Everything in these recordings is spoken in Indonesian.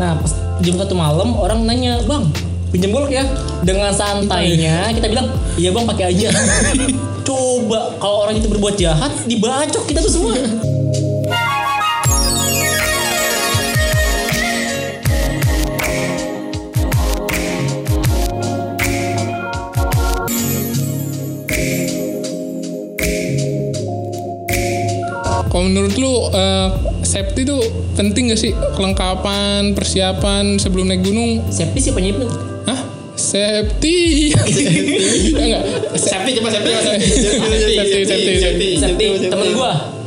Nah pas jam satu malam orang nanya bang pinjam golok ya. Dengan santainya kita bilang iya bang pakai aja. Coba kalau orang itu berbuat jahat dibacok kita tuh semua. Kalau menurut lu eh, safety tuh penting gak sih? Kelengkapan, persiapan sebelum naik gunung? safety siapa nyipin Hah? Safety. Enggak. Safety coba safety coba safety. Safety, safety, temen gua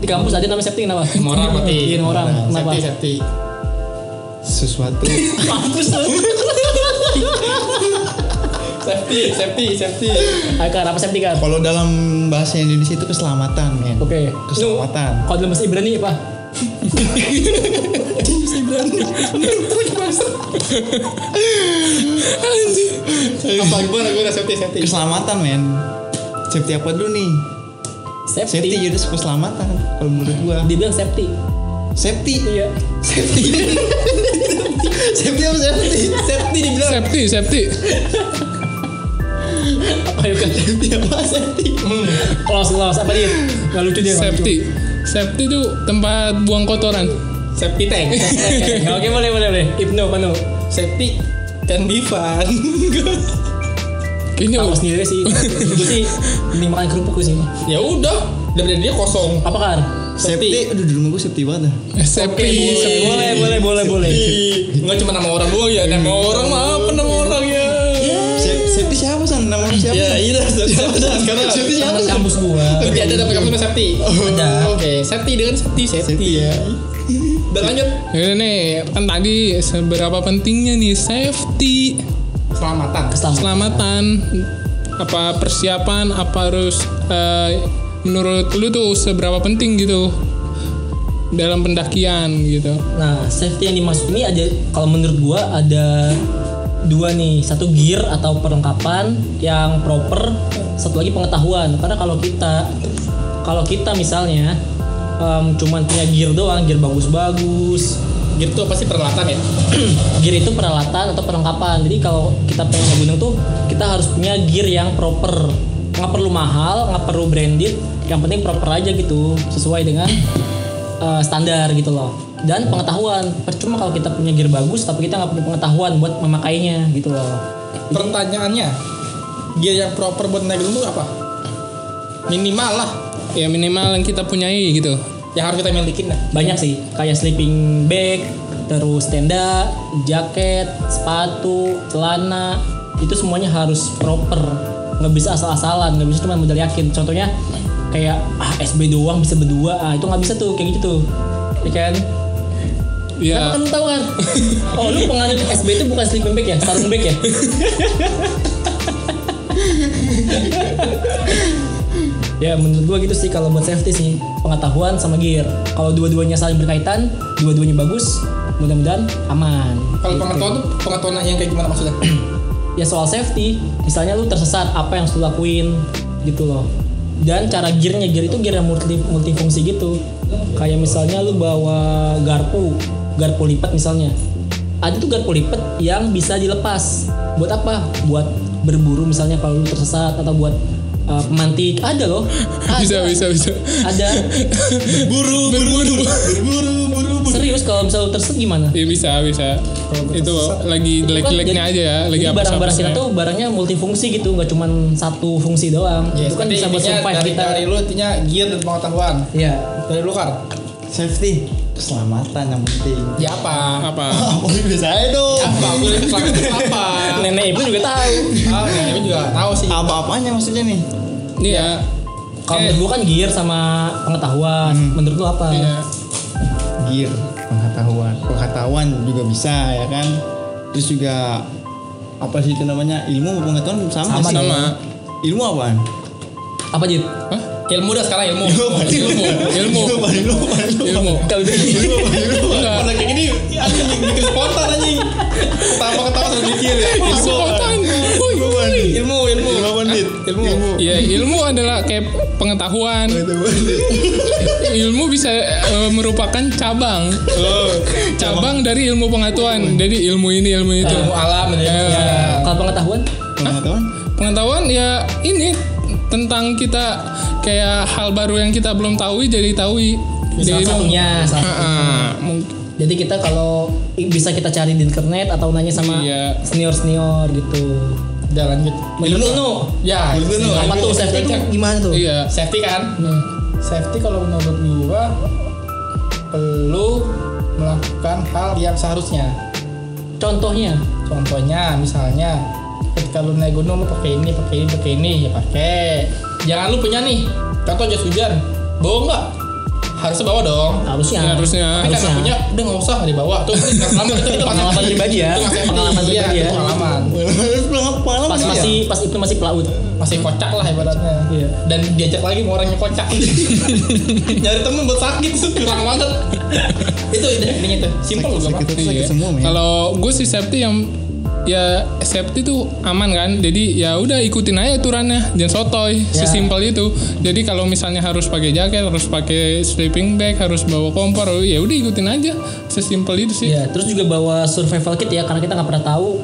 di kampus ada namanya safety kenapa orang mati. Iya, orang kenapa Safety sesuatu kampus Safety safety safety. Akar apa safety kan kalau dalam bahasa Indonesia itu keselamatan men. Oke. keselamatan. Kalau dalam bahasa Ibrani apa Apa gimana? Gimana safety safety. keselamatan men. Safety apa dulu nih? Safety, safety jadi keselamatan kalau menurut gua. Dia bilang safety. Safety? Iya. Safety. Safety apa safety? Safety dibilang. Safety, safety. Apa ya kan safety apa safety los los. Apa dia? Nggak lucu dia. Safety. Safety tuh tempat buang kotoran. Safety tank. Ya, oke boleh boleh boleh. Ibnu apa nu Safety be fun. Kayaknya tahu sendiri sih. Gue sih mending makan kerupuk sih. Ya udah, daripada dia kosong. apa kan safety aduh di rumah gua safety banget dah. Safety. boleh boleh boleh boleh. Enggak cuma nama orang doang ya, nama orang mah apa nama orang ya? Siapa san nama lu siapa Ya San? iya siapa sekarang? safety siapa Teman san? kampus gua Nanti ada dapat kamu sama safety. Ada. Oke, safety dengan safety safety. safety ya Dan lanjut Ini nih, kan tadi seberapa pentingnya nih safety, selamatan. keselamatan keselamatan, apa persiapan, apa harus eh, menurut lu tuh seberapa penting gitu dalam pendakian gitu. Nah, safety yang dimaksud ini ada kalau menurut gua ada dua nih, satu gear atau perlengkapan yang proper, satu lagi pengetahuan. Karena kalau kita kalau kita misalnya em, cuman punya gear doang, gear bagus-bagus, Gitu pasti peralatan ya. gear itu peralatan atau perlengkapan. Jadi kalau kita pengen gunung tuh kita harus punya gear yang proper. Nggak perlu mahal, nggak perlu branded, yang penting proper aja gitu, sesuai dengan eh, standar gitu loh. Dan pengetahuan, percuma kalau kita punya gear bagus tapi kita nggak punya pengetahuan buat memakainya gitu loh. Pertanyaannya, gear yang proper buat naik gunung tuh apa? Minimal lah Ya minimal yang kita punyai gitu. yang harus kita milikin lah. Banyak sih, kayak sleeping bag, terus tenda, jaket, sepatu, celana, itu semuanya harus proper. Nggak bisa asal-asalan, nggak bisa cuma modal yakin. Contohnya kayak ah SB doang bisa berdua, ah itu nggak bisa tuh kayak gitu tuh. Ya kan? Ya Kenapa kan lu tahu kan? Oh lu penganut SB itu bukan sleeping bag ya, sarung bag ya? ya menurut gua gitu sih kalau buat safety sih pengetahuan sama gear. Kalau dua-duanya saling berkaitan, dua-duanya bagus, mudah-mudahan aman. Kalau Gitu. pengetahuan tuh pengetahuan yang kayak gimana maksudnya? ya soal safety, misalnya lu tersesat apa yang harus lu lakuin gitu loh. Dan cara gearnya gear itu gear yang multi multifungsi gitu. Kayak misalnya lu bawa garpu, garpu lipat misalnya. Ada tuh garpu lipat yang bisa dilepas. Buat apa? Buat berburu misalnya kalau lu tersesat atau buat uh, pemantik. Ada loh. Ada. bisa bisa bisa. Ada. Berburu berburu. Serius kalau misalnya lu tersesat gimana? Ya bisa bisa. Itu lagi jelek-jeleknya aja ya, lagi jadi apa barang-barang kita tuh barangnya multifungsi gitu, nggak cuma satu fungsi doang. Yes, itu kan bisa buat survive dari, kita. dari lu intinya gear dan pengetahuan. Iya. Dari lu Kar. safety keselamatan yang penting Ya apa? apa? apa bisa aja dong Apa? Itu apa? Nenek ibu juga tahu. Ah, nenek ibu juga tahu sih. apa-apanya maksudnya nih Iya. Kalau Eh. menurut gua kan gear sama pengetahuan. Menurut lu apa? Iya. gear pengetahuan pengetahuan juga bisa ya kan terus juga apa sih itu namanya ilmu pengetahuan sama, Sama sih Sama. ilmu apaan Apa Jit? Hah? Ilmu dah sekarang ilmu. Ilmu. Ilmu. ilmu ilmu apa ilmu Ilmu. Kalau Enggak. Udah kayak gini, anjing bikin spontan anjing. Pertama ketawa sambil mikir ya. Spontan. Ilmu, ilmu. Ilmu ilmu. Ya ilmu adalah kayak pengetahuan. ilmu bisa eh, merupakan cabang. cabang dari ilmu pengetahuan. Jadi ilmu ini ilmu itu. Ilmu alam gitu ya. Ya. Kalau pengetahuan, Pengetahuan. Pengetahuan ya ini tentang kita kayak hal baru yang kita belum tahu jadi tahu. salah Jadi satunya. salah Jadi kita kalau bisa kita cari di internet atau nanya sama Iya. senior senior gitu. Udah lanjut. Menurut lu, Ya, Menurut lu, apa tuh safety itu gimana tuh? iya. Safety kan? Safety kalau menurut gua perlu melakukan hal yang seharusnya. Contohnya, Contohnya misalnya ketika lu naik gunung lu pakai ini, pakai ini, pakai ini, ya pakai. Jangan lu punya nih. Contoh jas hujan. Bawa nggak? Harusnya bawa dong. harusnya. Harusnya. Tapi karena Harusnya. punya, udah nggak usah nggak dibawa. Tuh itu pengalaman itu, itu Pengalaman pribadi ya. Itu nggak safety. Pengalaman Iya, pribadi ya. itu Pengalaman. Pengalaman. Pas masih pas itu masih pelaut. Masih kocak lah ibaratnya. Iya. Dan diajak lagi sama orang yang kocak. Nyari temen buat sakit kurang banget. itu intinya tuh. Simpel loh Sakit Pak. itu sakit Iya. semua. Kalau gue sih safety yang ya safety tuh aman kan. Jadi ya udah ikutin aja aturannya, jangan sotoy. Ya. Sesimpel itu. Jadi kalau misalnya harus pakai jaket, harus pakai sleeping bag, harus bawa kompor, ya udah ikutin aja. Sesimpel itu sih. Iya, terus juga bawa survival kit ya karena kita nggak pernah tahu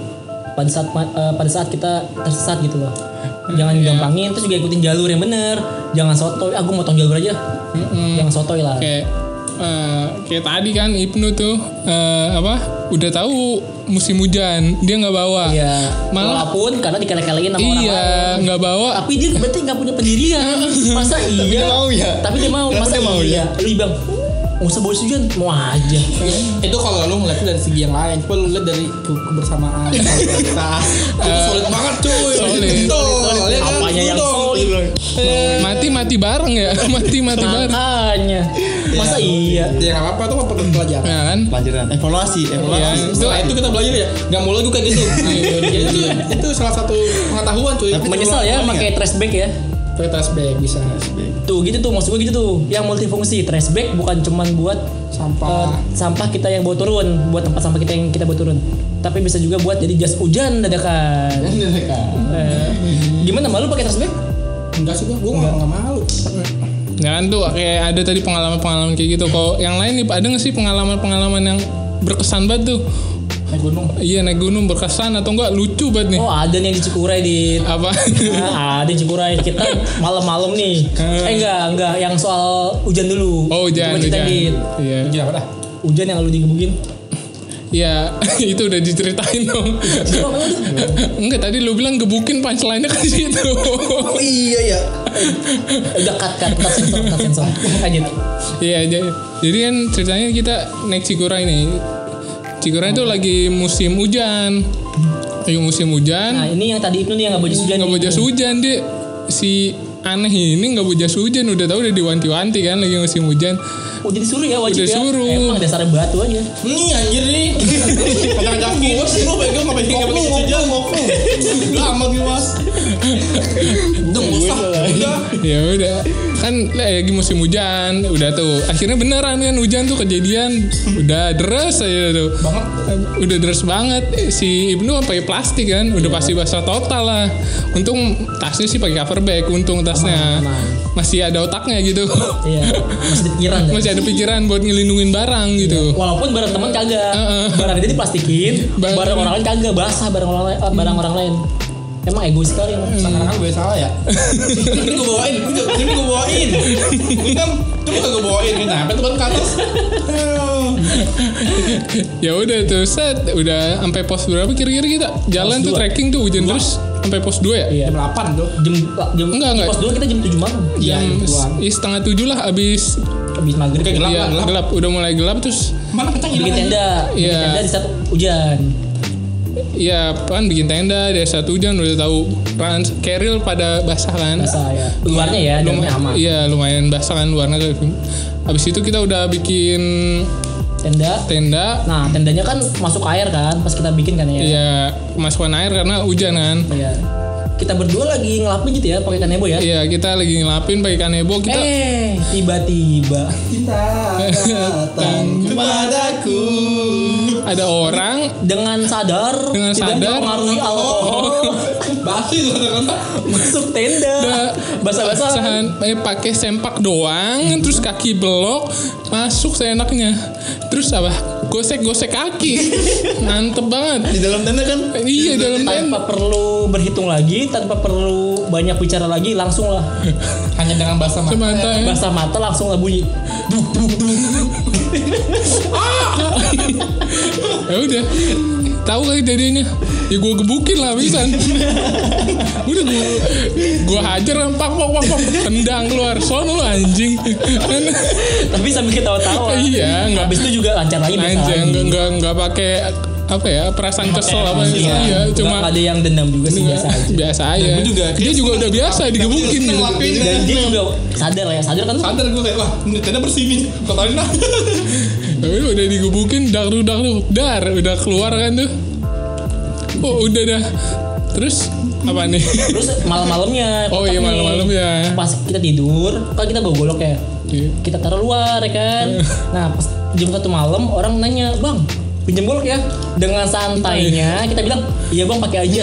pada saat eh, pada saat kita tersesat gitu loh. Jangan gampangin, terus juga ikutin jalur yang bener. Jangan sotoy, ah gue motong jalur aja. Jangan sotoy lah. Kayak eh, kayak tadi kan Ibnu tuh eh, apa? Udah tahu musim hujan, dia nggak bawa. Iya. Malah- Walaupun karena dikele-kelein sama orang. Iya, nggak bawa. Tapi dia berarti nggak punya pendirian. Masa iya? dia mau ya? Tapi dia mau. Masa dia mau iya? ya? Lu bilang, nggak usah bawa hujan, mau aja. itu kalau lu ngeliatnya dari segi yang lain coba lu lihat dari ke- kebersamaan solidaritas itu solid banget cuy Solid. ya kan? Apanya yang solid? Mati mati bareng ya, mati mati bareng. Masa iya? ya nggak apa-apa itu kan perlu pelajaran Ya kan? Pelajaran evaluasi, Iya, evaluasi. setelah itu kita belajar ya nggak mau lagi kayak gitu ya, itu itu salah satu pengetahuan cuy Tapi- Menyesal ya pakai trash bag ya. pakai trash bag bisa Tuh gitu tuh maksud gue gitu tuh. Yang multifungsi trash bag bukan cuman buat sampah eh, sampah kita yang bawa turun, buat tempat sampah kita yang kita bawa turun. Tapi bisa juga buat jadi jas hujan dadakan. Eh, gimana malu pakai trash bag? enggak sih gua gua nggak nggak malu Ya kan tuh kayak ada tadi pengalaman-pengalaman kayak gitu. Kok yang lain nih ada nggak sih pengalaman-pengalaman yang berkesan banget tuh? naik gunung Iya naik gunung berkesan atau enggak lucu banget nih? Oh ada nih yang di Cikuray di Apa? Nah, ada di Cikuray kita malam-malam nih. Eh enggak, enggak yang soal hujan dulu. oh hujan, Coba ceritain, hujan. Iya. Gila apa dah Hujan yang lu digebukin. Iya, itu udah diceritain dong. Enggak tadi lu bilang gebukin punchline-nya kan situ. Oh iya ya. Udah cut cut cut sensor cut sensor. Lanjut. Iya, jadi, jadi kan ceritanya kita naik Cikuray nih. Cikuray itu lagi musim hujan. Lagi musim hujan. Nah ini yang tadi itu nih yang nggak bawa jas hujan. nggak nih. bawa jas hujan dia si aneh ini nggak jas hujan udah tahu udah diwanti-wanti kan lagi musim hujan Oh jadi suruh ya wajib Udah ya. suruh. Emang dasarnya batu aja. Nih anjir nih. Jangan gua sih lu pegang enggak pegang enggak pegang saja. Enggak amat gue Mas. Udah usah. Udah. ya udah kan lagi musim hujan udah tuh akhirnya beneran kan hujan tuh kejadian udah deras aja tuh Banget. udah deras banget si Ibnu pakai plastik kan udah pasti basah total lah untung tasnya sih pakai cover bag untung tasnya Aman, masih ada otaknya gitu Iya. Masih di pikiran ya. masih ada pikiran buat ngelindungin barang gitu Walaupun barang teman kagak. Barang dia diplastikin, Barang- barang orang lain kagak basah barang orang lain, barang orang lain. Emang egois sekali emang. Sekarang kan gue salah ya. ini gue bawain, ini gue- ini gue bawain. Ini kan coba gue bawain kenapa tuh kan ke atas. ya udah tuh set udah sampai pos berapa kira-kira kita jalan Pos tuh trekking tuh hujan terus sampai pos 2 ya Iya. Jam 8 tuh. Jam jam Enggak, enggak. pos 2 kita jam 7 malam. Iya, jam gituan. s- setengah tujuh lah abis Habis maghrib. Kayak gelap ya, lah, gelap. gelap udah mulai gelap terus Mana kita Bikin ngilang tenda, bikin Iya. tenda di saat hujan. Ya kan bikin tenda dari satu hujan udah tahu kan keril pada basah kan Basah ya. Luarnya ya, dalamnya aman. iya lumayan basah kan luarnya abis itu kita udah bikin Tenda. tenda Nah, tendanya kan masuk air kan pas kita bikin kan ya. ya kemasukan air karena hujan kan Iya. Kita berdua lagi ngelapin gitu ya pakai kanebo ya. Iya kita lagi ngelapin pakai kanebo kita Eh, tiba-tiba Cinta datang kepadaku. ada orang dengan sadar Dengan tidak sadar. dipengaruhi alkohol Basi masuk tenda basah-basah eh pakai sempak doang terus kaki belok masuk seenaknya. Terus apa? Gosek-gosek kaki. Mantep banget. Di dalam tenda kan? iya dalam tenda. tanpa perlu berhitung lagi tanpa perlu banyak bicara lagi langsung lah. Hanya dengan bahasa mata. semata ya. basah mata langsung lah bunyi. Ya udah. Tahu kali jadinya. Ya gue gebukin lah bisa udah gue gue hajar pak pak pak tendang keluar. Sono lu anjing. Tapi sambil ketawa-tawa iya nggak habis itu juga lancar lagi lagi. nggak nggak nggak pakai apa ya perasaan kesel apa Iya, iya Nggak cuma ada yang dendam juga sih biasa aja biasa aja juga, dia juga udah biasa digebukin gitu dan dia juga sadar lah ya sadar kan Sadar gue kayak wah ini tenda bersih nih. Kotorin lah. Tapi udah digebukin dar dar dar udah keluar kan tuh. Oh udah dah. Terus apa nih? terus malam-malamnya Oh iya malam-malam ya. pas kita tidur kan kita bawa golok ya Iya. kita taruh luar ya kan? Nah pas jam satu malam orang nanya bang pinjam golok ya. Dengan santainya kita bilang iya bang pakai aja.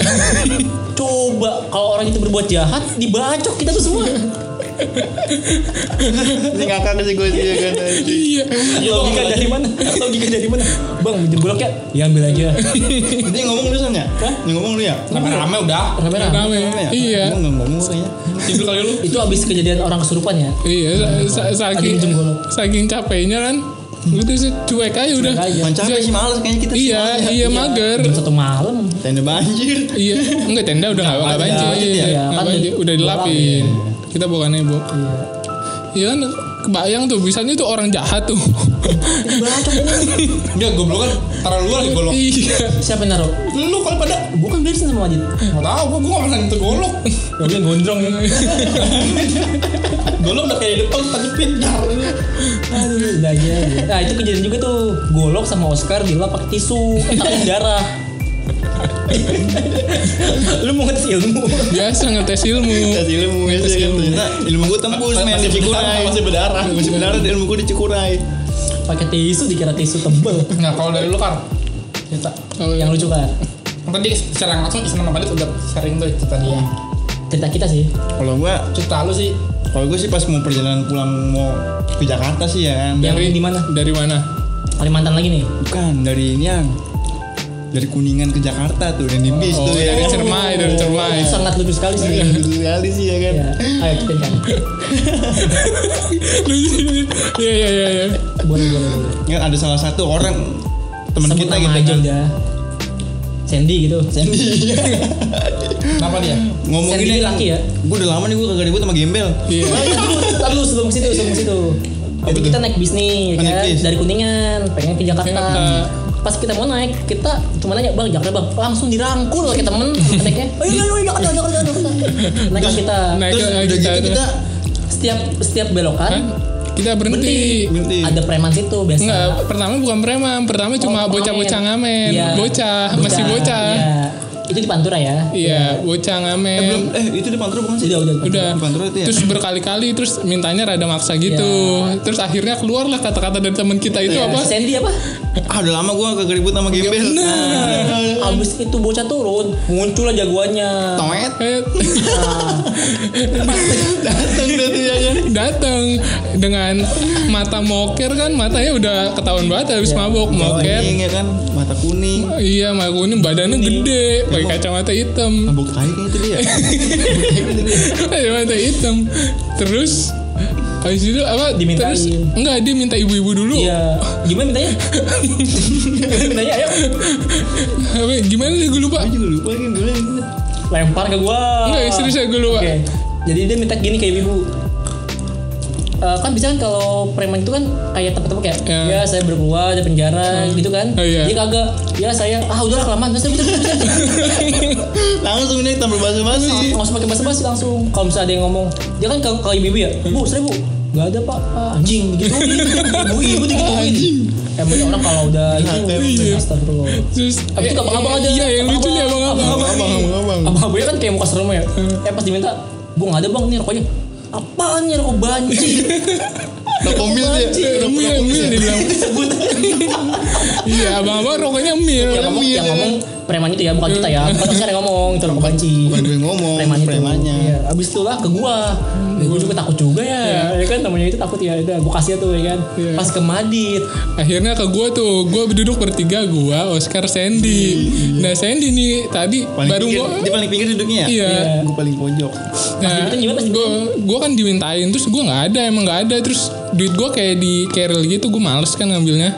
Coba kalau orang itu berbuat jahat dibacok kita tuh semua Ini ngakak sih gue sih kan. Iya. logika dari mana logika dari mana bang pinjam golok ya ya ambil aja yang ngomong lu San ya? Yang ngomong lu ya? Rame-rame udah. rame-rame ya? Iya. Gue nggak ngomong kayaknya. Tidur kali lu. itu abis kejadian orang kesurupan ya Iya. sa- sa- Saking saking capeknya kan. Udah sih cuek aja udah. Capek sih males kayaknya kita sih Iya males ya. iya mager. jam satu malam Tenda banjir. Iya. Enggak tenda udah nggak banjir. banjir ya. Kan banjir. di- Udah dilapin. Kita bukan nebo. iya Iya kan kebayang tuh bisanya tuh orang jahat tuh. Enggak goblok kan taruh luar lagi golok. Iya. siapa yang naruh Lu kalau pada bukan beresin sama Majid Gak tau, gue gak pernah nyentuh golok Gak gondrong ya Golok udah kayak di depan, tadi pintar Aduh, udah aja. Nah itu kejadian juga tuh Golok sama Oscar dilap pakai tisu Eh darah Lu mau ngetes ilmu Biasa ngetes ilmu. Tes ilmu ya sih kan. Ternyata ilmu gue tembus men di Cikuray. Masih berdarah. Masih berdarah ilmu gue di Cikuray. pakai tisu dikira tisu tebel Nah kalau dari lu kan Cerita Oh, Yang lucu kan Kan Tadi secara langsung Islam Madrid udah sering tuh cerita dia Cerita kita sih Kalau gue Cerita lu sih kalau gue sih pas mau perjalanan pulang mau ke Jakarta sih ya kan. Yang di mana? Dari mana? Kalimantan lagi nih Bukan dari ini yang dari Kuningan ke Jakarta tuh dan di bis Oh, tuh ya. dari kan. Cermai, dari Cermai. Itu sangat lucu sekali sih Lucu sekali sih ya kan. ya. Ayo kita kan Iya iya iya iya. Boleh boleh boleh Kan ada salah satu orang teman kita gitu aja kan. udah Sandy gitu Sandy. Kenapa dia? Ngomong Sandy gini laki ya? Gue udah lama nih gue kagak ribut sama gembel. Iya. Dulu sebelum situ, sebelum situ. Jadi kita naik bis nih, Oh, naik kan? bis. Dari Kuningan, pengen ke Jakarta. Jakarta. Pas kita mau naik, kita cuma nanya, bang Jakarta bang, langsung dirangkul kayak temen, naiknya, ayo ayo ayo Jakarta Jakarta Jakarta. Naik kita, Naik Terus udah kita, gitu kita setiap setiap belokan kita berhenti. berhenti. ada preman situ biasa. Enggak, pertama bukan preman, pertama cuma Oh, bocah-bocah ngamen. Iya. Bocah, masih bocah. Iya. Itu di Pantura ya? Iya, bocah Eh, ngamen. belum eh itu di Pantura bukan sih? Udah, udah. Udah. Di Pantura itu ya. Terus berkali-kali terus mintanya rada maksa gitu. Terus akhirnya keluarlah kata-kata dari teman kita itu Iya, apa? Sandy apa? Ah udah lama gue kagak ribut sama gembel. Nah. Abis itu bocah turun, muncul lah jagoannya. Toet. Datang ya kan. datang dengan mata moker kan matanya udah ketahuan banget habis mabok moker Kuning ya kan, mata kuning. iya mata kuning badannya gede pakai kacamata hitam Mabuk tai kayaknya itu dia. kacamata hitam terus habis itu apa Dimintain. terus enggak dia minta ibu-ibu dulu Iya. Gimana mintanya? Gimana mintanya? Ayo. apa gimana sih gue lupa Gue juga lupa kan gue Lempar ke gua. enggak serius gue lupa Oke. Jadi dia minta gini kayak ibu. Eh, kan bisa kan kalau preman itu kan kayak tepuk-tepuk ya. Ya. Ya saya berkeluar dari penjara gitu kan. Oh, iya. Dia kagak. Ya saya ah udahlah kelamaan. Bisa. langsung nih tampil basa-basi. Nggak usah pakai basa-basi langsung. Kalau misalnya ada yang ngomong, dia kan kalau kalau ibu ya, bu seribu. Gak ada pak, Ah, anjing gitu. Ibu ibu digituin. Emang orang kalau udah itu, Iya. astagfirullah. terus Abis itu abang-abang ada. iya yang lucu nih abang-abang Abang, abang, abang. Abang-abangnya kan kayak muka serem ya. Eh pas diminta, bu nggak ada bang nih rokoknya. Apaan nih rokok banci? Rokok mil dia. Rokok mil ya. dibilang Disebut. iya abang-abang rokoknya mil yang yang ngomong preman itu ya bukan kita ya. Bukan Oscar yang ngomong itu orang kebanci bukan gue ngomong preman itu. premannya. Iya. abis itu lah ke gua. Gue juga takut juga ya. Ya kan namanya itu takut ya udah gue kasih tuh ya kan. Iya. pas ke Madit Akhirnya ke gua tuh, gua duduk bertiga gua, Oscar, Sandy. Nah Sandy nih tadi paling baru pinggir, gua dia paling pinggir duduknya ya? Iya. gue paling pojok. Nah, gua, gua kan dimintain terus gua nggak ada emang nggak ada. Terus duit gua kayak di carry gitu gua males kan ngambilnya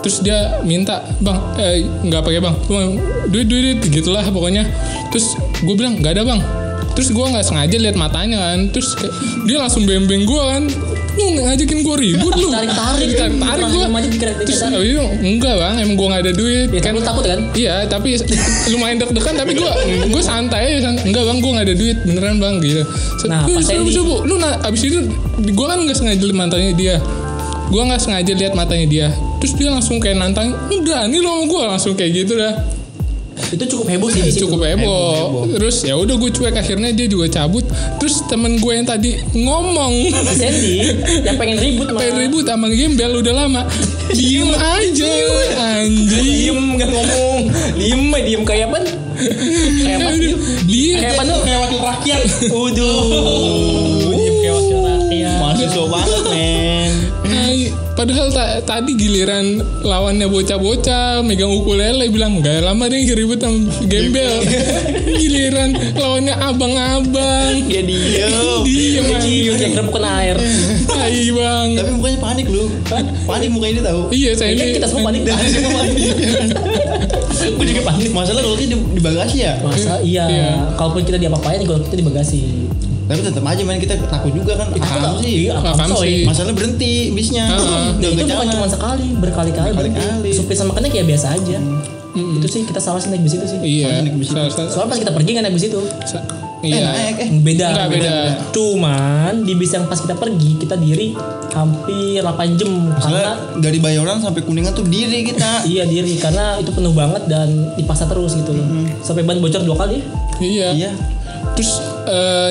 terus dia minta bang eh, nggak pakai bang. Cuma duit duit duit gitulah pokoknya. Terus gue bilang nggak ada bang. Terus gua nggak sengaja lihat matanya kan. Terus kayak, dia langsung bembeng gua kan. Lu ngajakin gua ribut lu. Tarik tarik tarik tarik dikira terus oh, iya, enggak bang emang gua nggak ada duit. Ya kan lu takut kan? Iya, tapi lumayan deg-degan tapi gue gue santai Enggak bang, gue nggak ada duit. Beneran bang gitu. Nah, "Eh, pas Sandy- coba, lu nah, abis itu gue kan nggak sengaja liat matanya dia. Gue nggak sengaja lihat matanya dia. Terus dia langsung kayak nantang, udah nih lo gue langsung kayak gitu dah. itu cukup heboh sih di situ. Cukup heboh. Terus ya udah gue cuek akhirnya dia juga cabut. Terus temen gue yang tadi ngomong. Si Sandy yang pengen ribut mah pengen ribut sama gembel udah lama. Diem aja anjing. Diem nggak ngomong. Diem aja diem. Kayak apa kayak apa dia kayak apa tuh kayak wakil rakyat. Uduh, diem kayak wakil rakyat. mahasiswa banget men. Hai, padahal ta- tadi giliran lawannya bocah-bocah megang ukulele bilang gak lama deh ribut sama gembel. giliran lawannya abang-abang. ya diem Diem aja. yang rebukan air. Hai bang. tapi mukanya panik lu panik mukanya dia tahu Iya saya Kan ini. kita semua panik. semua panik Gue juga panik. masalah kalau kita di, di bagasi ya Masa iya, Iya. kalaupun kita diapa-apain kalau kita di bagasi. Tapi tetap aja men kita takut juga kan Takut Apaan nggak? sih Iya, apaan sih? masalah berhenti bisnya udah Nah, itu bukan cuma sekali, berkali-kali. berhenti. Berkali-kali. Supir sama kena kayak biasa aja. Itu sih kita salah sih naik bis itu sih. Iya. Naik bis itu. salah- salah- Soalnya pas kita pergi nggak naik bis itu. eh Iya. naik eh Beda. Nggak, beda. Cuman di bis yang pas kita pergi kita diri hampir 8 jam Masalah karena dari Bayoran sampai Kuningan tuh diri kita iya diri karena itu penuh banget dan dipaksa terus gitu loh. Sampai ban bocor dua kali. Iya. iya Terus eh,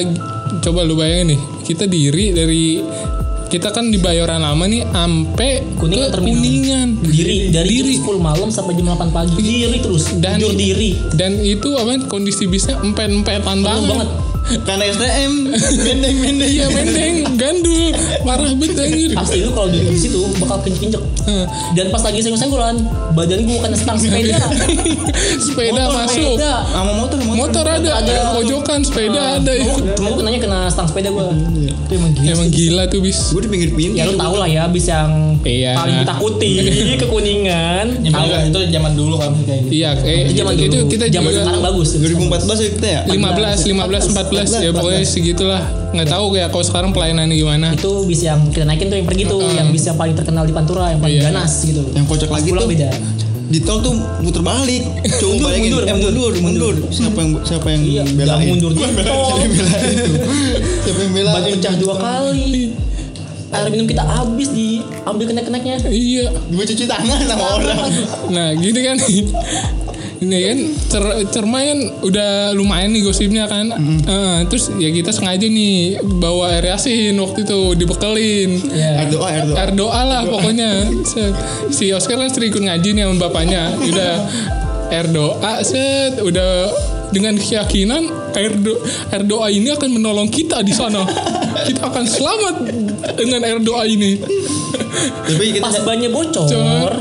coba lu bayangin nih, kita diri dari kita kan di Bayoran lama nih ampe Kuningan ke terminal. Kuningan. Diri dari Diri. jam 10 malam sampai jam 8 pagi. Diri terus. Dan- tidur diri. Dan itu apa kondisi bisnya empet-empetan Penuh banget. banget. Karena STM mendeng mendeng Iya mendeng, gandul, parah banget anjir. Pasti lu kalau duduk di situ bakal kenceng Heeh. Dan pas lagi senggol-senggolan, badan gua kena stang sepeda. Sepeda Motor, masuk. sepeda. sama motor motor, Motor ada, Ada. pojokan sepeda ada. Cuma gua- Cuma gua kenanya kena stang sepeda gua. Itu emang gila. Emang gila tuh bis. gue di pinggir pinggir Ya lu tau lah ya bis yang Iya. paling ditakuti ke Kuningan. Tahu itu zaman dulu kan kayak gitu. Iya, eh, Itu zaman dulu. itu kita zaman sekarang bagus. 2014 ya kita ya 15, 15, 14 ya pokoknya segitulah. Nggak tahu kayak kalau sekarang pelayanannya gimana. Itu bis yang kita naikin tuh yang pergi tuh, yang bis yang paling terkenal di Pantura, yang paling Iya. ganas gitu. yang kocak lagi tuh beda. di tol tuh muter balik coba Mundur, mundur, eh, mundur mundur siapa yang siapa yang Iya, belain mundur di tol. siapa yang belain Ban pecah dua kali. Air minum kita habis diambil kenek-keneknya. Iya. gue cuci tangan sama orang Nah, gini kan. Ini kan cer cerma kan udah lumayan nih gosipnya kan. Eh, terus ya kita sengaja nih bawa air yasin waktu itu dibekelin. Iya. air doa air doa Air doa lah pokoknya. Se- Si Oscar kan sering ikut ngaji nih sama bapaknya. Udah air doa set udah dengan keyakinan air do air doa ini akan menolong kita di sana. Kita akan selamat dengan air doa ini. tapi kita Pas bannya bocor, Bocor.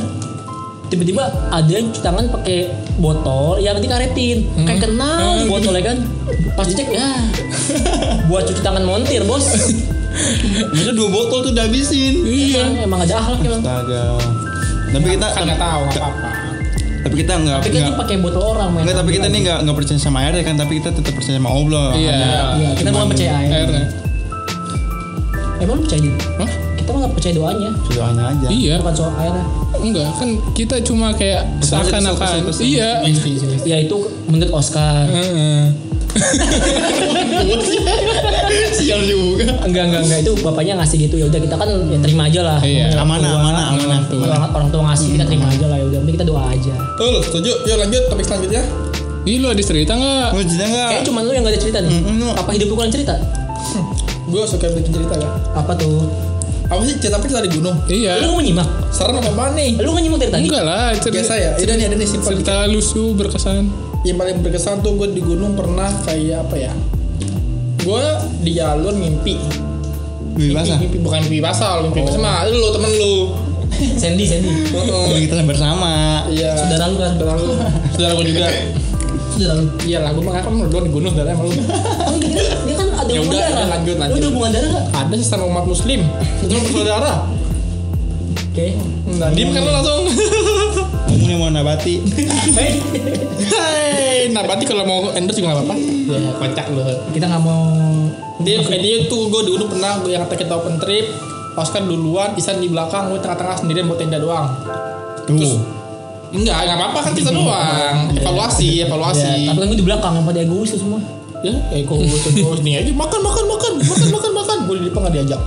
Tiba-tiba ada yang cuci tangan pakai botol yang nanti karetin kayak kenal Hmm. botolnya kan pas dicek ya buat cuci tangan montir bos Maksudnya dua botol tuh udah habisin Iya. emang ada akhlak emang Astaga. Tapi kita kan nggak tahu apa-apa. tapi kita nggak tapi kan ini pakai botol orang main nggak tapi kita nih nggak nggak percaya sama air ya kan tapi kita tetap percaya sama Allah. Iya. Iya, kita bukan percaya air. Air. Emang percaya dia? Hah? Kita mah nggak percaya doanya, Doanya aja. Iya. bukan soal airnya. Enggak, kan kita cuma kayak seakan-akan iya. Ya itu menurut Oscar. Heeh. Sial juga. Enggak enggak enggak itu bapaknya ngasih gitu ya udah kita kan ya terima aja lah. Iya. Amanah, amanah, amanah. tuh. Orang, orang tua ngasih kita terima aja lah ya udah. Kita doa aja. Betul, setuju. Yuk lanjut topik selanjutnya. Ih, lu ada cerita nggak? Mau cerita nggak? Kayaknya cuma lu yang gak ada cerita nih. Mm-mm. Apa hidup lu kurang cerita? Gue suka bikin cerita kan. Apa tuh? Apa sih cerita apa kita di gunung? Iya. Lu nggak nyimak? Serem apa apaan nih? Lu nggak nyimak dari tadi? Enggak lah, cerita, Biasa ya. Ada nih ada nih simpel. cerita lusu berkesan. Yang paling berkesan tuh gue di gunung pernah kayak apa ya? Gue di jalur mimpi. Wih basah. Mimpi, mimpi bukan mimpi basah, mimpi basah mah lu temen lu. Sandy, Sandy. Heeh. Oh, kita bersama. Iya. Saudara lu kan? Saudara lu. Saudara gue juga. Saudara lu. Iya lah, gue mah kan doang di gunung saudara sama lu. ada Ya udah, darah. lanjut, Lu lanjut. ada hubungan darah nggak? Ada sesama umat muslim. Itu bersaudara. Oke. Nah, diem kan lu langsung. Kamu yang mau nabati. Hei, berarti kalau mau endorse juga gak apa-apa. Ya, kocak lu. kita nggak mau. Dia, eh, dia tuh gue dulu pernah gue yang kita open trip. Oscar duluan, Isan di belakang, gue tengah-tengah sendirian buat tenda doang. Tuh. Enggak, enggak apa-apa kan kita doang. Evaluasi, evaluasi. Ya, tapi kan gue di belakang yang pada egois semua. Ya, eh kok gue terus nih aja makan makan makan makan makan makan. Gue di depan gak diajak.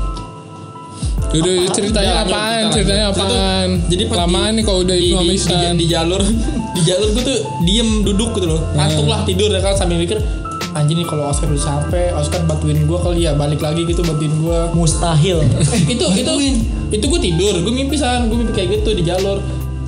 Udah Apa? ceritanya apaan? Ceritanya apaan? Jadi pas lamaan di- nih kalau udah itu di, di, di jalur di jalur gue tuh diem duduk gitu loh ngantuk lah tidur ya kan sambil mikir anjing nih kalau Oscar udah sampai Oscar bantuin gue kali ya balik lagi gitu bantuin gue Mustahil. itu itu itu gue tidur gue mimpi san gue mimpi kayak gitu di jalur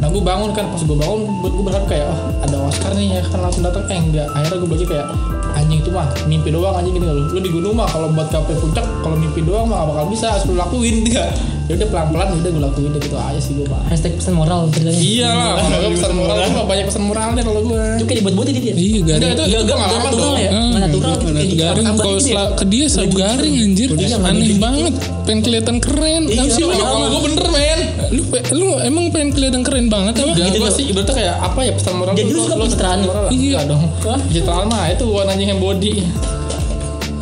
nah gue bangun kan pas gue bangun gue berharap kayak oh ada Oscar nih ya kan langsung datang. Eh enggak. Akhirnya gue belajar kayak anjing itu mah mimpi doang anjing gitu. Lu lu di gunung mah kalau buat capai puncak kalau mimpi doang mah gak bakal bisa harus lakuin dia ya udah pelan pelan udah gue lakuin udah gitu aja sih gue pak Hashtag pesan moral ceritanya. iya lah kalau gue pesan moral gue mah banyak pesan moralnya kalau gue Itu kayak dibuat-buat gitu ya? Iya garing. Enggak, itu Gak, itu gak, pengalaman natural ya? Ah, Gak natural gitu garing kalau gitu ya? sel- ke dia selalu garing anjir Iya, aneh gitu. banget pengen kelihatan keren Iya, sih lu iya. kalau gue bener men lu lu emang pengen kelihatan keren banget apa gitu gue sih ibaratnya kayak apa ya pesan moral Jadi lu suka pencitraan? moral. Iya. Dong? Pencitraan mah itu buat anjing yang body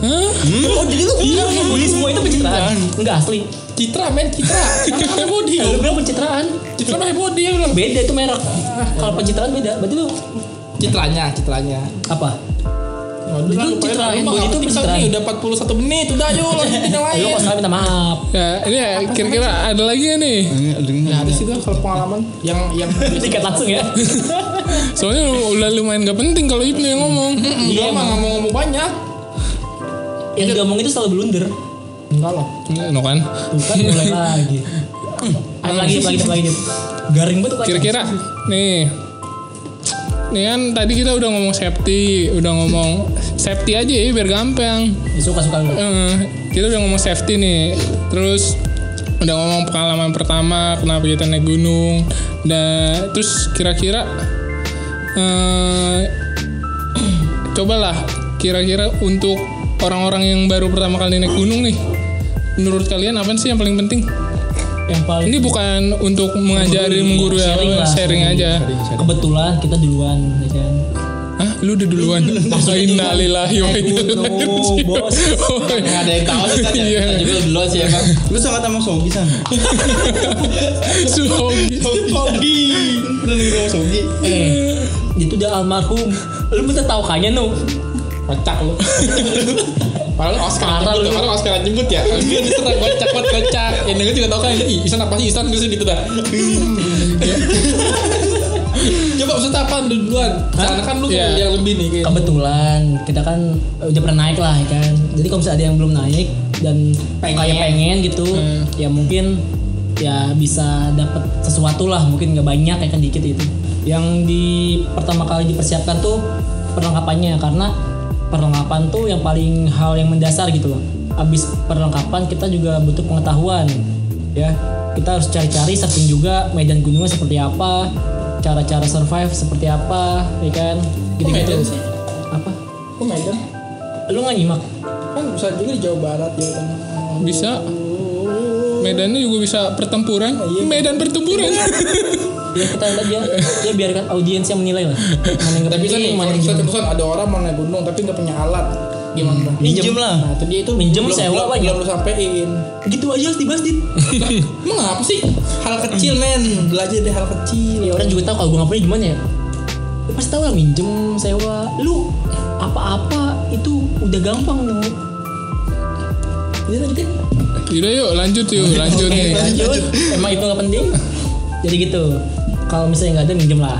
Hah? Oh jadi lu bilang yang bully semua itu pencitraan? Enggak asli. Citra men Citra Citra body Lu bilang pencitraan. Citra pakai body ya bilang Beda itu merek. Kalau pencitraan beda. Berarti lu Citranya Citranya apa? Waduh Itu lah. Lu mah body nggak itu pencitraan. nih udah 41 menit udah yuk lanjutin yang Lu lain kok salah minta maaf. ya ini ya kira-kira ada lagi ya nih Nggak ada sih tuh kalau pengalaman yang yang Tiket langsung ya. soalnya lu- udah lumayan gak penting kalau Ibnu yang ngomong Iya mah nggak mau ngomong banyak Yang diomong itu selalu blunder. Enggak lah no kan? Bukan mulai lagi. Apa lagi, lagi, lagi. Garing banget. Kira-kira nih. Nih kan tadi kita udah ngomong safety udah ngomong safety aja ya biar gampang. Ya, Suka-suka lu. Eh, kita udah ngomong safety nih. Terus udah ngomong pengalaman pertama kenapa kita naik gunung dan terus kira-kira eh cobalah kira-kira untuk orang-orang yang baru pertama kali naik gunung nih menurut kalian apa sih yang paling penting Yang paling ini bukan untuk mengajari mengguru ya Sharing lah. sharing aja kebetulan kita duluan ya kan. Hah, lu udah duluan. Innalillahi wa inna ilaihi bos. Oh, Nggak ada yang tahu sih kan ya. Iya. Kita juga duluan sih emang Lu sangat sama Sogi san. Sogi. Sogi nih sama Sogi. Eh, itu udah almarhum. Lu bener tahu kayaknya nu. Kocak lu Padahal Oscar Parah padahal Oscar jemput ya Dia diserang kocak banget kocak Yang denger juga tau kan Ih Isan apa sih Isan gitu gitu dah Coba maksudnya apa lu duluan Karena kan lu Iya. yang lebih nih kayak Kebetulan kita kan udah pernah naik lah ya kan. Jadi kalau misalnya ada yang belum naik dan Pengen. kayak pengen gitu, Hmm. ya mungkin ya bisa dapat sesuatu lah. Mungkin nggak banyak ya kan dikit itu. Yang di pertama kali dipersiapkan tuh perlengkapannya karena perlengkapan tuh yang paling hal yang mendasar gitu loh. Abis perlengkapan kita juga butuh pengetahuan ya. Kita harus cari-cari searching juga medan gunungnya seperti apa, cara-cara survive seperti apa, ya kan? Gitu-gitu. Sih? Apa? Kok Medan? Lu nggak nyimak? Kan bisa juga di Jawa Barat Jawa Tengah Bisa. Medannya juga bisa pertempuran. Medan pertempuran. Ya kita lihat ya, ya biarkan audiens yang menilai lah. Mana Tapi penting, mana gimana. kebetulan ada orang mau naik gunung Tapi nggak punya alat Gimana dong? Minjem lah. Nah itu dia itu Minjem, belum- sewa, belum, apa belum lu sampein Gitu aja harus dibahas dit. Emang apa sih? Hal kecil men Belajar dari hal kecil Ya orang juga tahu kalau gue punya gimana ya. Lu pasti tahu lah minjem, sewa. Lu apa-apa itu udah gampang lu. Jadi lanjutin. Yaudah yuk lanjut yuk lanjut nih. lanjut. Emang itu nggak penting. Jadi gitu. Kalau misalnya nggak ada minjem lah.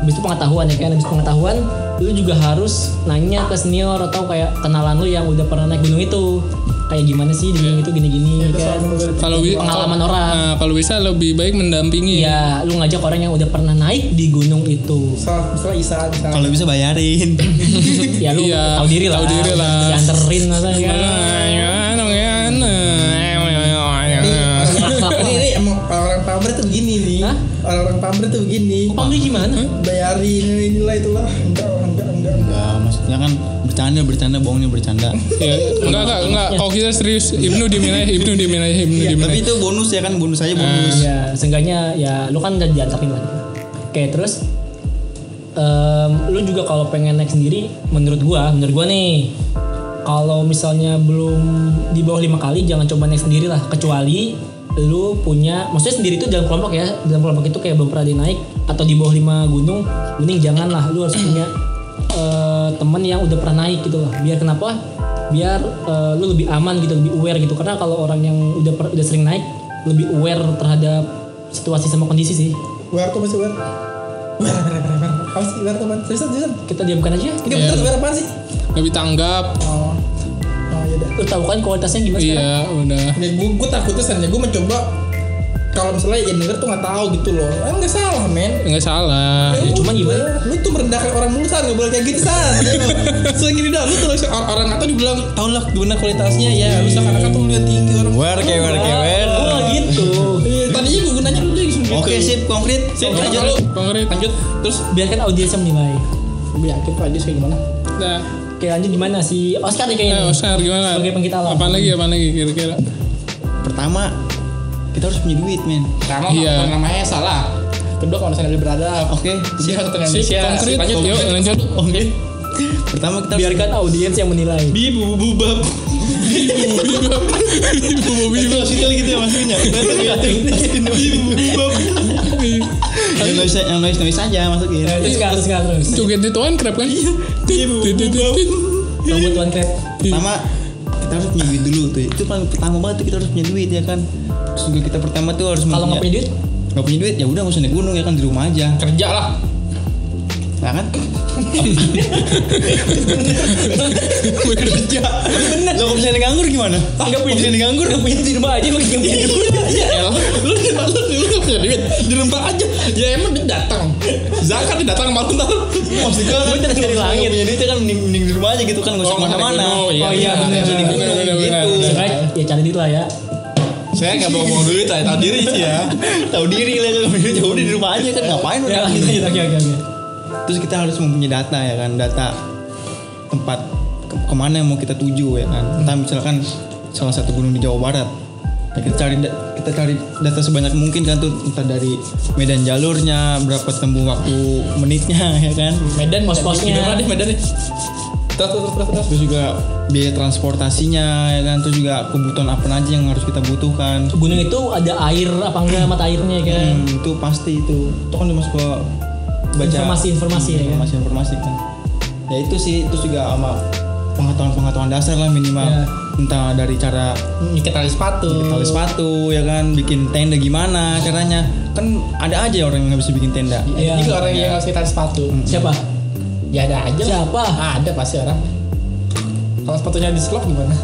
Habis itu pengetahuan ya kan. Habis pengetahuan, lu juga harus nanya ke senior atau kayak kenalan lu yang udah pernah naik gunung itu. kayak gimana sih di gunung itu gini-gini kan Kalau pengalaman orang Nah, kalau bisa lebih baik mendampingi. Iya, lu ngajak orang yang udah pernah naik di gunung itu. Misalnya, misalnya Isa, misalnya. Kalau bisa bayarin. Ya lu Iya, tahu diri lah. tahu diri lah. Dianterin masa kan. ini Orang-orang pamret tuh begini. Pamri gimana? Bayarin inilah itulah. Enggak, enggak, enggak. Enggak, maksudnya kan bercanda, bercanda, bohongnya bercanda. Ya, enggak enggak enggak. Kalau kita serius, Ibnu diemin aja, Ibnu diemin aja, Ibnu diemin Tapi itu bonus ya kan, bonus aja bonus. Ya, seenggaknya ya lu kan udah diantarin lah. Oke, terus em, lu juga kalau pengen naik sendiri, menurut gua, menurut gua nih, kalau misalnya belum di bawah lima kali, jangan coba naik sendiri lah. Kecuali lu punya, maksudnya sendiri itu dalam kelompok ya, dalam kelompok itu kayak belum pernah di naik atau di bawah lima gunung, mending jangan lah. Lu harus punya eh, temen yang udah pernah naik gitu lah. Biar kenapa? Biar eh, lu lebih aman gitu, lebih aware gitu. Karena kalau orang yang udah per- udah sering naik, lebih aware terhadap situasi sama kondisi sih. Wear tuh masih. Wear, wear, wear, wear. Apa sih wear teman? Seriusan, seriusan. Kita diamkan aja. Ini bener wear apa sih? Lebih tanggap. Oh. Dah. Lu tahu kan kualitasnya gimana sekarang? Iya, udah. Ya, gue, gue takutnya sebenarnya gue mencoba kalau misalnya yang denger tuh nggak tahu gitu loh. Eh, nggak salah men. Enggak salah. Ya, cuman udah. gimana? Lu tuh merendahkan orang dulu san, nggak boleh kayak gitu san. Selain gini dah, lu tuh orang, orang nggak tahu dibilang tau lah gimana kualitasnya ya. Lu seakan-akan tuh lu yang tinggi orang. Wear kayak wear. Oh gitu. Iya, Tadinya gue gunanya lu jadi gitu. Oke, sip, konkret. Sip, lanjut. konkret. Lanjut. Terus Biarkan audiens yang menilai. Pak Ajis kayak gimana? Nah, Oke lanjut gimana si Oscar nih kayaknya. eh, Oscar gimana? Sebagai penggita alam. Apaan lagi, apaan lagi kira-kira? Pertama, kita harus punya duit, men. Nama Iya. namanya salah. Kedua kalau misalnya lebih beradab. Oke, Siapa satu Sip, Indonesia? konkret. Lanjut, Yuk, lanjut. lanjut. Oke. Pertama kita harus Biarkan audiens yang menilai. Bibu bubab. Ibu Bobby Itu situ gitu ya maksudnya. Yang noise yang noise noise aja masukin. Eh, Terus sekarang terus sekarang terus. Joget itu kan krep kan? Iya. Rambut tuan krep. Pertama kita harus punya duit dulu tuh. Itu paling pertama banget tuh kita harus punya duit ya kan. Terus juga kita pertama tuh harus Kalau nggak punya duit, nggak punya duit ya udah nggak usah naik gunung ya kan di rumah aja. Kerja lah. Nah kan? Kerja. Lo kalau misalnya nganggur gimana? nggak punya misalnya nganggur nggak punya di rumah aja lu nggak punya duit. Lu lu lu lu punya duit di rumah aja. Ya emang duit datang. Zakat dia datang malu ntar. Maksudnya kan Duit dari langit. punya duit kan mending, mending di rumah aja gitu kan nggak usah Oh, ke mana-mana. naik gunung, iya. Oh iya benar Jadi benar, gitu. ya cari duit lah ya. Saya nggak mau ngomong duit lah, tahu diri sih ya. Tahu diri lah kalau ya udah di rumah aja kan ngapain Ya udah lanjut lanjut oke oke oke. Terus kita harus mempunyai data ya kan, data tempat ke- ke mana yang mau kita tuju ya kan. Entah misalkan salah satu gunung di Jawa Barat. Ya, kita cari kita cari data sebanyak mungkin kan tuh entah dari medan jalurnya, berapa tembung waktu menitnya ya kan. Medan Pos-posnya. Deh Medan nih? Terus terus terus juga biaya transportasinya ya kan, terus juga kebutuhan apa aja yang harus kita butuhkan. Gunung itu ada air apa enggak mata airnya kan? Hmm, itu pasti itu. Itu kan masuk ke baca Informasi-informasi ya kan? informasi-informasi kan. Ya itu sih terus juga sama pengetahuan-pengetahuan dasar lah minimal. Ya. Entah dari cara Nyikat tali sepatu. tali sepatu ya kan, bikin tenda gimana caranya. Kan ada aja orang yang nggak bisa bikin tenda. Iya. Ini orang yang ngasih tali sepatu. Siapa? Ya ada aja. lah. Siapa? Ada pasti orang. Kalau sepatunya di slop gimana?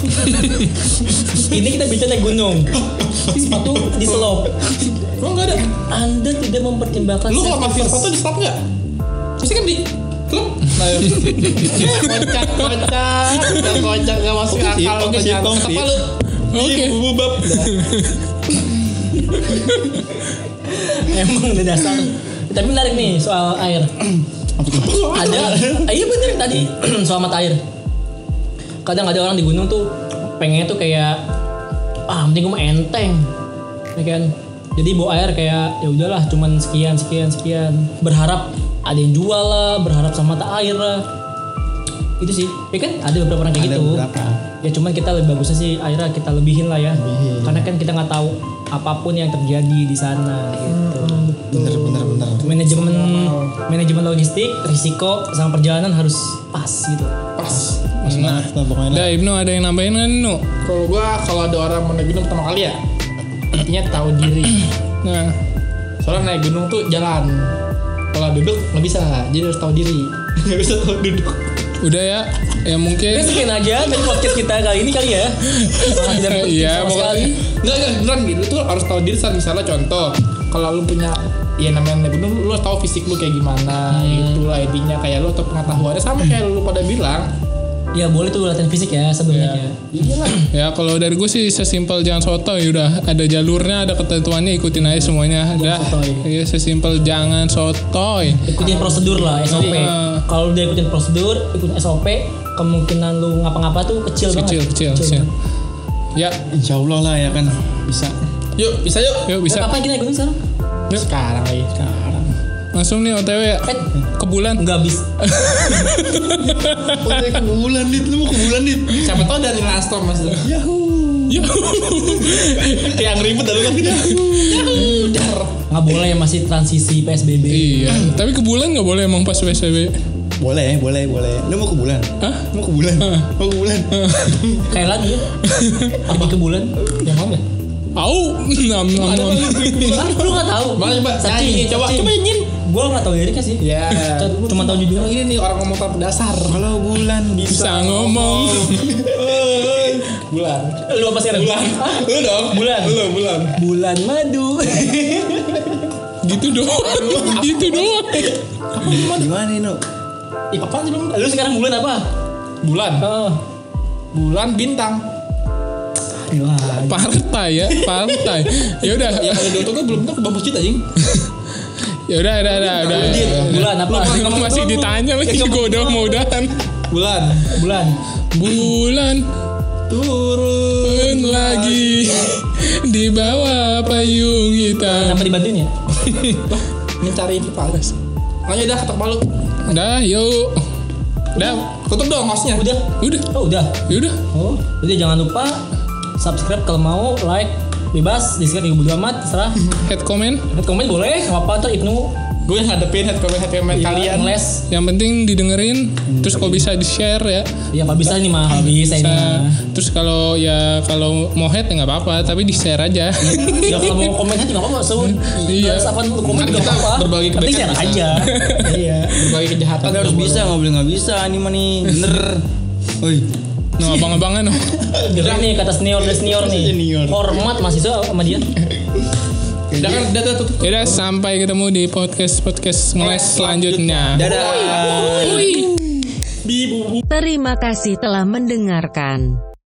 Ini kita bicara gunung. Sepatu di selop. Emang nggak ada. Anda tidak mempertimbangkan Lu kalau pakai sepatu di slop nggak? Pasti kan di kocak kocak, kocak nggak masuk Oke akal. oke sih, oke. Apa lu? Oke. Ibu bubab. Emang udah dasar. Tapi menarik nih soal air. ada, ah, iya bener tadi soal mata air. Kadang ada orang di gunung tuh pengennya tuh kayak ah penting gue mah enteng, ya kan. Jadi bawa air kayak ya udahlah cuman sekian sekian sekian. Berharap ada yang jual lah, berharap sama mata air lah. Itu sih, ya kan ada beberapa orang kayak Ada gitu. beberapa. Ya cuman kita lebih bagusnya sih airnya kita lebihin lah ya. Karena kan kita nggak tahu apa pun yang terjadi di sana gitu. Bener bener bener. Manajemen manajemen logistik, risiko sama perjalanan harus pas gitu. Pas. Mas banget lah pokoknya. Ibnu ada yang nambahin kan Nu? Kalau gua kalau ada orang mau naik gunung pertama kali ya, intinya tahu diri. Nah, Soalnya naik gunung tuh jalan. Kalau duduk nggak bisa, jadi harus tahu diri. Nggak bisa tahu duduk. udah ya ya mungkin sekian aja dari podcast kita kali ini kali ya. Iya, sekali. Enggak, enggak, beneran gitu. Lu tuh harus tahu diri San. Misalnya contoh, kalau lu punya ya namanya gunung, lu harus tahu fisik lu kayak gimana, gitu lah intinya kayak lu atau pengetahuannya sama kayak lu pada bilang. Ya boleh tuh latihan fisik ya sebenarnya. Iya lah. ya kalau dari gue sih sesimpel jangan sotoy udah ada jalurnya ada ketentuannya ikutin aja semuanya dah sotoy. ya sesimpel jangan sotoy Ikutin prosedur lah SOP. Iya. Kalau udah ikutin prosedur, ikutin SOP, kemungkinan lu ngapa-ngapa tuh kecil, kecil banget. kecil kecil ya Insya Allah lah ya kan bisa. Yuk, bisa yuk. yuk Bisa. bisa Kapan kita ikutin sekarang? Sekarang lagi. Sekarang. Langsung nih otw ya Eh, ke bulan enggak habis. Oh, ke bulan dit, lu mau ke bulan dit. Siapa tahu dari Landstorm mas. Yuk. Yang ribet dah lu kan kita. Dar. Nggak boleh masih transisi PSBB. iya tapi ke bulan nggak boleh emang pas psbb Boleh, boleh, boleh. Lu mau ke bulan? Hah? Mau ke bulan? Mau ke bulan? Kayak lagi ya. Pergi ke bulan. Yang mana? Au, nam nam nam. Lu nggak tahu? Mana coba? Nyanyi, coba, coba nyanyiin. Gua nggak tahu liriknya sih. Ya. Cuma tahu judulnya. Ini nih orang ngomong dasar. Kalau bulan Bisa ngomong. Bulan. Lu apa sekarang? Bulan. Lu dong. Bulan. Lu bulan. Bulan madu. gitu doang, gitu doang. gimana ini? Ih, apaan sih lu? lu sekarang bulan apa? Bulan. Oh. Bulan bintang. Wah, Partai ya, partai. Ya udah, Yang ada otak gua belum tentu bagus cita anjing. Ya udah, udah, udah, udah. Bulan apa? Lu masih ditanya lagi, gue udah mau udahan. Bulan. Bulan. Bulan turun lagi di bawah payung hitam. Kenapa dibantuin ya? Mencari Vitalis. Lanjut dah ketok palu. Udah, yuk. Udah, Tutup dong hostnya. Udah. udah, Oh, udah. ya udah. Oh, udah jangan lupa subscribe kalau mau, like bebas, dislike juga bodo amat, terserah. Head comment. Head comment boleh, nggak apa-apa ntar Ibnu Gue yang ngadepin head comment head comment kalian. les. Yang penting didengerin, terus kalau bisa di share ya. Ya kalau bisa nih mah, kalau bisa ini. Bisa. mah. Terus kalau ya kalau mau head ya nggak apa-apa, tapi di share aja. Ya kalau mau komen aja nggak apa-apa, so. Iya. Terus apa lu komen kita apa-apa. berbagi Tapi kebaikan share bisa. aja. Iya. Berbagai kejahatan. Tapi harus bisa, nggak boleh nggak bisa. Ini mah nih bener. Woi, No, abang-abangan no. Dengar nih kata senior dan senior nih. Senior. Hormat mahasiswa sama dia. Udah kan, udah udah tutup. Yaudah sampai ketemu di podcast podcast ngeles selanjutnya. dadah. Terima kasih telah mendengarkan.